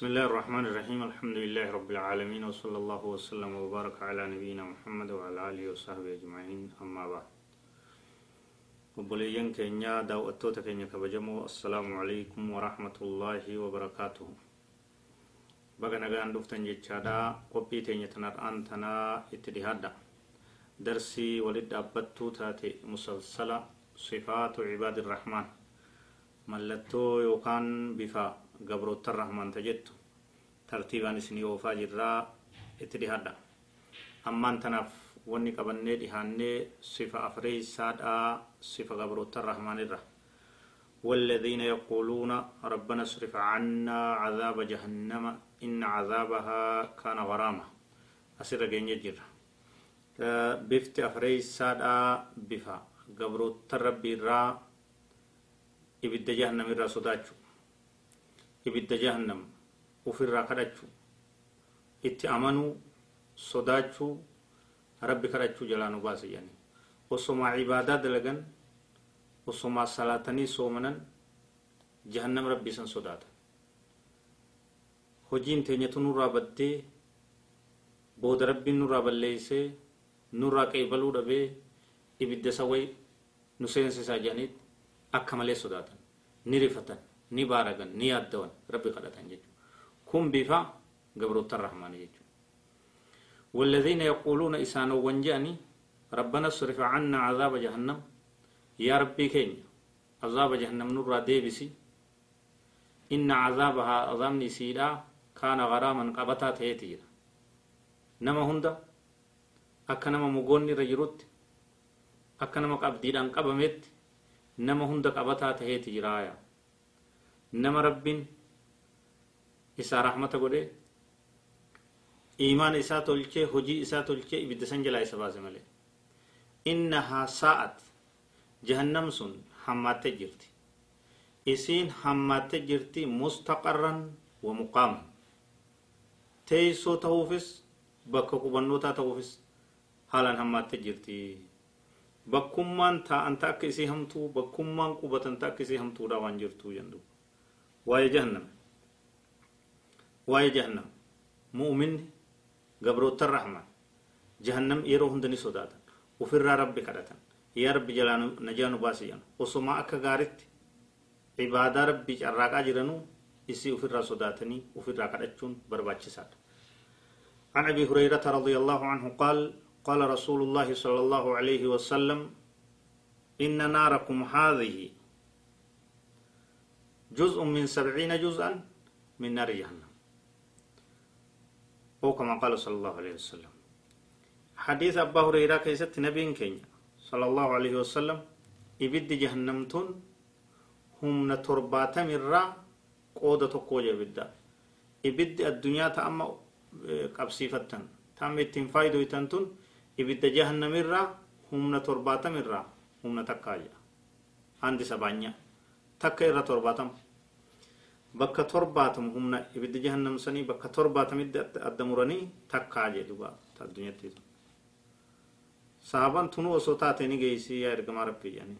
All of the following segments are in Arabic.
بسم الله الرحمن الرحيم. الحمد لله رب العالمين وصلى الله وسلم وبارك على نبينا محمد وعلى آله وصحبه أجمعين. أما بعد وبليين كينيا داو أتوتا كينيا كبجمو السلام عليكم ورحمة الله وبركاته. بقى نغان دفتن جيتشادا قبي تينيا تنر أنتنا اتدهادا درسي ولد أبتو تاتي مسلسلة صفات عباد الرحمن. ملتو يوكان بفا. Gabroottan rahmanta jettu tartiibaan isinii oofaa jirraa itti dhihadha ammaan tanaaf wanni qabannee dhihaannee sifa afreeysaadhaa sifa gabroottan rahmaanirra والذين يقولون ربنا اصرف عنا عذاب جهنم إن عذابها كان غراما أسر جنجر بفت أفريس سادا بفا قبرو تربي را إبد جهنم را صداتشو ibidda jahannam ufirraa kadhachu itti amanuu sodaachuu rabbi kadhachuu jalaa nu baase jedhani osomaa cibaadaa dalagan osomaa salaatanii soomanan jahannam rabbii san sodaatan hojiin teenyatu nurraa baddee booda rabbiin nurraa balleeysee nurraa qeebaluu dhabee ibidda saway nu seensisaa jedhaniit akka malee sodaatan ni rifatan ni baaragan ni yaaddawan rabbi kadhatan jechuudha kun bifa gabroottan rahmaanii jechuudha والذين يقولون إسان وانجاني ربنا اصرف عنا عذاب جهنم يا ربي كين عذاب جهنم نور ديبسي إن عذابها أظامني سيدا كان غراما قبطا تيتيرا نما هندا akka nama mugoonni irra jirutti akka nama qabdiidhaan qabametti nama hunda qabataa taheeti jiraaya isaa rahmata godhe iimaan isaa tolchee hojii isaa tolchee ibidda san jalaa isa baase malee innahaa sa'at jahannam sun hammaattee jirti isiin hammaattee jirti mustaqarran wa muqaaman teeysoo ta'uufis bakka qubannootaa ta'uufis haalaan hammaattee jirti bakkummaan taa'anta akka isii hamtuu bakkummaan qubatanta akka isii hamtuudha waan jirtuu jendu واي جهنم. واي جهنم. مؤمن قبروت الرحمة جهنم يروهن دني سودات وفرر ربي كرتا يا رب جلانو نجانو باسيان وصما أكا غارت عبادة ربي جراغا جرنو إسي وفر صداتني وفر راقا اتشون برباتش سات عن أبي هريرة رضي الله عنه قال قال رسول الله صلى الله عليه وسلم إن ناركم هذه جزء من سبعين جزءا من نار جهنم أو كما قال صلى الله عليه وسلم حديث أبا هريرة كيست نبي كينيا صلى الله عليه وسلم إبد جهنمتون هم نتربات مرة قودة تقوجة بدا إبد الدنيا تأمى قبسيفة تام التنفايدو يتنتون إبد جهنم مرة هم نتربات مرة هم نتكاجة عندي سبانيا takka irra torbaatama bakka torbaatamu humna ibidda jahannam sanii bakka torbaatamitti adda muranii takkaa jedhu ta addunyatti sahaban tunu osoo taate ni geeysi yaa ergamaa rabbii jedhanii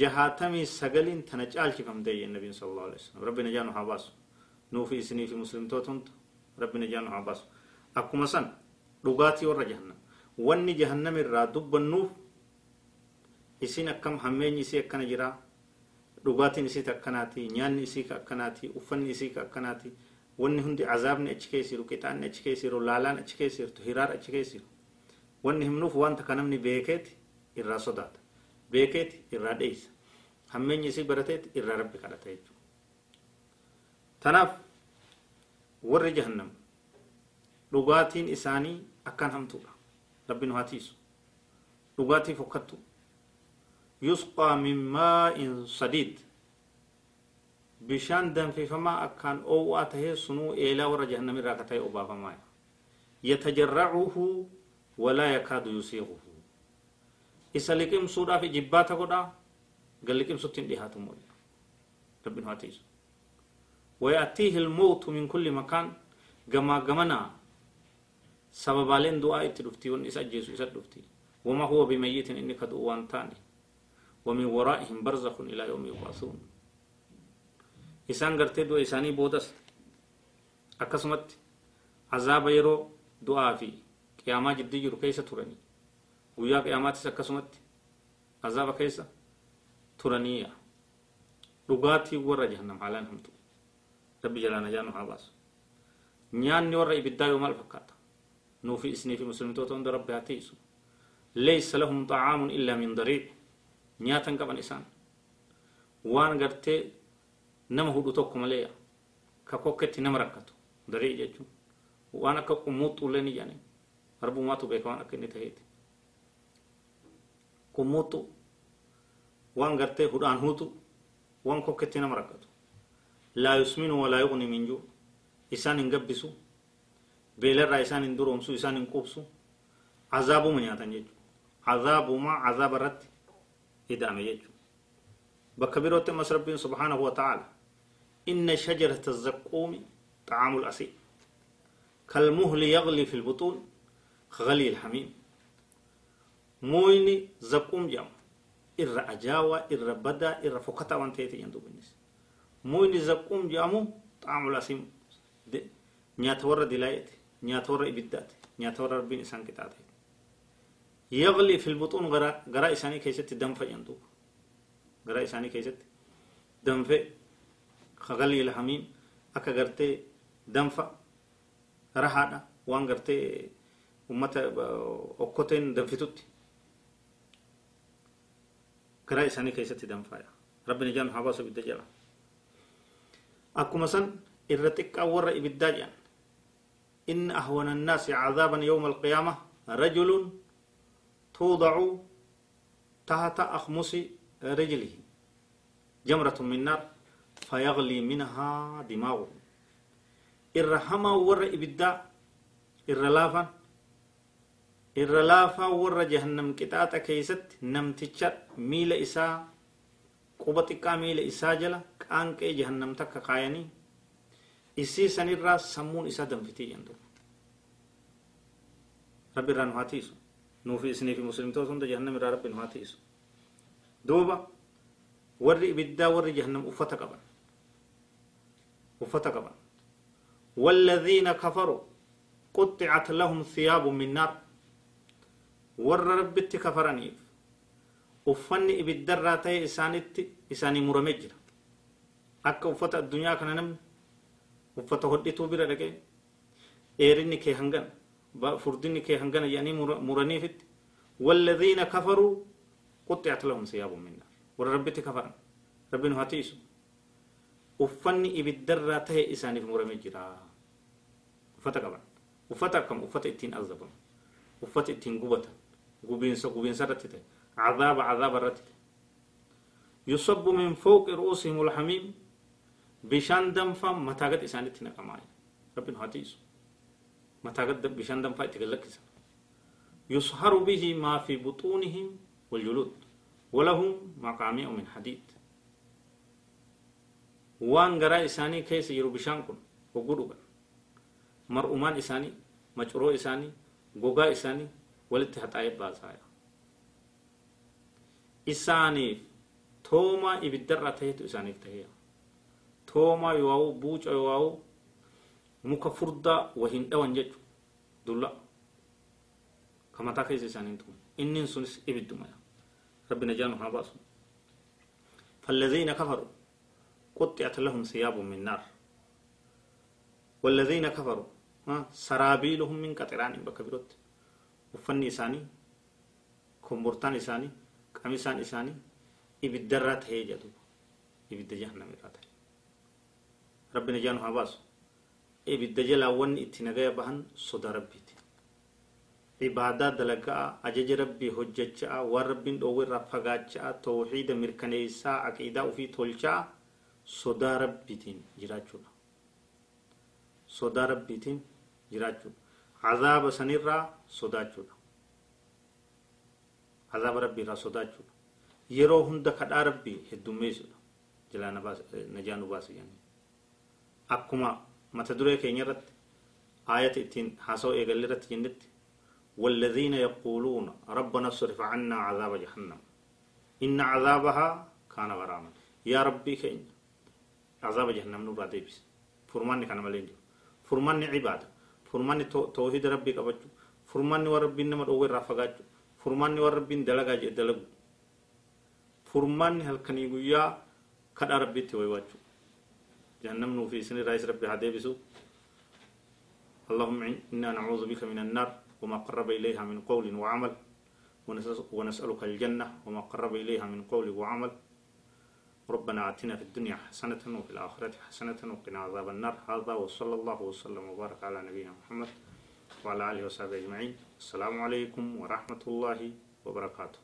jahaatamii sagaliin tana caalchifamte jeen nabiin sala allahu alaihi wasallam rabbi najaa nu haa baasu nuufi isinii fi muslimtoota hunda rabbi najaa nu haa baasu akkuma san dhugaatii warra jahannam wanni jahannam irraa dubbannuuf isin akkam hammeenyi isii akkana jiraa dhugaatiin isii akkanaati nyaanni isii akkanaati uffanni isii akkanaati wanni hundi azaabni achi keessiru qixaanni achi keessiru laalaan achi keessirtu hiraar achi keessiru wanni himnuuf wanta ka namni beekeeti irraa sodaata beekeeti irraa dheeysa hammeenyi isii barateeti irraa rabbi kadhata jechuudha tanaaf warri jahannam dhugaatiin isaanii akkan hamtuudha rabbi nu haa tiisu dhugaatii fokkattu يسقى من ماء صديد بشان دم في فما أكان أو أته سنو إلى ور جهنم راكتي أبا فما يتجرعه ولا يكاد يسيغه. إسالكم سورة في جبات قدا لكم ستين ديهات مولى ربنا هاتيس ويأتيه الموت من كل مكان جما جمنا سببالين دعاء تلفتي ونسى جيسو يسد وما هو بميت إنك دعوان تاني. ومن ورائهم برزخ إلى يوم يبعثون. اسانجرتي دو إساني بودس. أكسمت عذاب يرو دعا في قيامة جدي يرو كيسا تراني ويا قيامة سكسمت عذاب كيسا ترانية رغاتي ورى جهنم حالان همتو. ربي جلانا جانو حباس نيان نور إبدا يوم الفكات. نوفي إسني في مسلمتو تون دربي ليس لهم طعام إلا من ضريب نياتن قبل إسان وان قرتي نما هدو توكو مليا ككوكتي نما ركتو ضريع جيجو وأنا كقموت ولني يعني ربو ما تو بيكوان أكني تهيت قموتو وان قرتي هدان هوتو وان كوكتي نما ركتو لا يسمن ولا يغني من جو إسان انقبسو بيلر إسان اندرومسو إسان انقوبسو إدامة يجو بكبيروت مس ربي سبحانه وتعالى. إن شجرة الزقوم طعام الأسيل كالمهل يغلي في البطون غلي الحميم. مويني زقوم جام. إر أجاوى إر بدا إر فكتا وانتيتي يندو بالنس مويني زقوم جامو طعام الأسيم. نياتور دلايتي نياتور إبدات نياتور ربين إسان كتاتي يغلي في البطون غرا غرا إساني كيست دم فجندو غرا إساني كيست دم في خغلي الحميم أكا غرتي دم ف رهادا وان غرتي أمتا أكوتين دم فتوت غرا إساني كيست دم فايا ربنا جان حواس بالدجالة أكو مثلا إرتك أور إبداجان. إن أهون الناس عذابا يوم القيامة رجل توضع تحت أخمص رجله. جمرة من نار فيغلي منها دماغه. الرحمة ور إبدا الرلافا الرلافا ور جهنم كتاتا كيست نمتشر ميل إسا قبطك ميل إسا جلا كان كي جهنم تك قايني. إسي سنرى سمون إسا دمفتي يندو ربي رانواتيسو nuufi isinii fi muslimtoota hunda jahannam irraa rabbi nu haa tiisu duuba warri ibiddaa warri jahannam uffata qaban uffata qaban والذين كفروا قطعت لهم ثياب من نار ور ربت كفرنيف uffanni ibiddarraa ta'e isaanitti isaanii muramee jira akka uffata addunyaa kana namni uffata hodhituu bira dhaqee dheerinni kee hangana فردني كي هنغنا يعني مراني فت. والذين كفروا قطعت لهم ثياب من نار. وربتي كفر ربنا uffanni ibiddarraa tahe isaaniif murame jira uffata qaban uffata akkam uffata ittiin azabamu uffata ittiin gubatan gubiinsa gubiinsa irratti tahe عذاب عذاب الرتل يصب من فوق رؤوسهم الحميم. بشان دم فم متاقت إسانتنا كماي ربنا هاتيسو متى بشان دم فايت يصهر به ما في بطونهم والجلود ولهم مقامع من حديد. وان غرا إساني كيس يرو بشان كن وقلوبا مرؤمان إساني مجرو إساني غوغا إساني ولت حتايب بازايا. إساني توما إبدر تهيت إساني تهيا توما يواو بوچ يواو muka furdaa wahin dhawan jechu dulla. Ka mataa keessa isaaniin tuqu innin sunis ibiddumaya rabbi najaanu haa baasu. فالذين كفروا قطعت لهم ثياب من نار والذين كفروا سرابيلهم من قطران بكبرت وفني إساني كمبرتان إساني قميسان إساني إبدرات هي جدو إبد جهنم رات ربنا جانو هباسو ibidda jalaa wanni itti nagaya bahan soda rabbiiti ibaadaa dalagaa ajaja rabbii hojjechaa waan rabbiin dhoowwe irraa fagaachaa tawxiida mirkaneessaa aqiidaa ufii tolchaa sodaa rabbiitiin jiraachuudha sodaa rabbiitiin jiraachuudha azaaba sanirraa sodaachuudha azaaba rabbiirraa sodaachuudha yeroo hunda kadhaa rabbii heddummeessuudha jalaa najaa nu baasa akkuma mata duree keenya irratti aayata ittiin haasa'u eegalli irratti jennetti والذين يقولون ربنا اصرف عنا عذاب جهنم. إن عذابها كان غراما. يا ربي كين. عذاب جهنم نور ديبس. فرمان كان ملين فرمان عبادة فرمان توحيد ربي قبجو فرمان وربي نما دوغي رافقاجو. فرمان وربي دلقا دلقو. فرمان هل كان يقويا كدأ ربي تويواجو جهنم نو في سن رئيس ربي هدي بسو اللهم إنا نعوذ بك من النار وما قرب إليها من قول وعمل. ونسألك الجنة وما قرب إليها من قول وعمل. ربنا آتنا في الدنيا حسنة وفي الآخرة حسنة وقنا عذاب النار. هذا وصلى الله وسلم وبارك على نبينا محمد وعلى آله وصحبه أجمعين. السلام عليكم ورحمة الله وبركاته.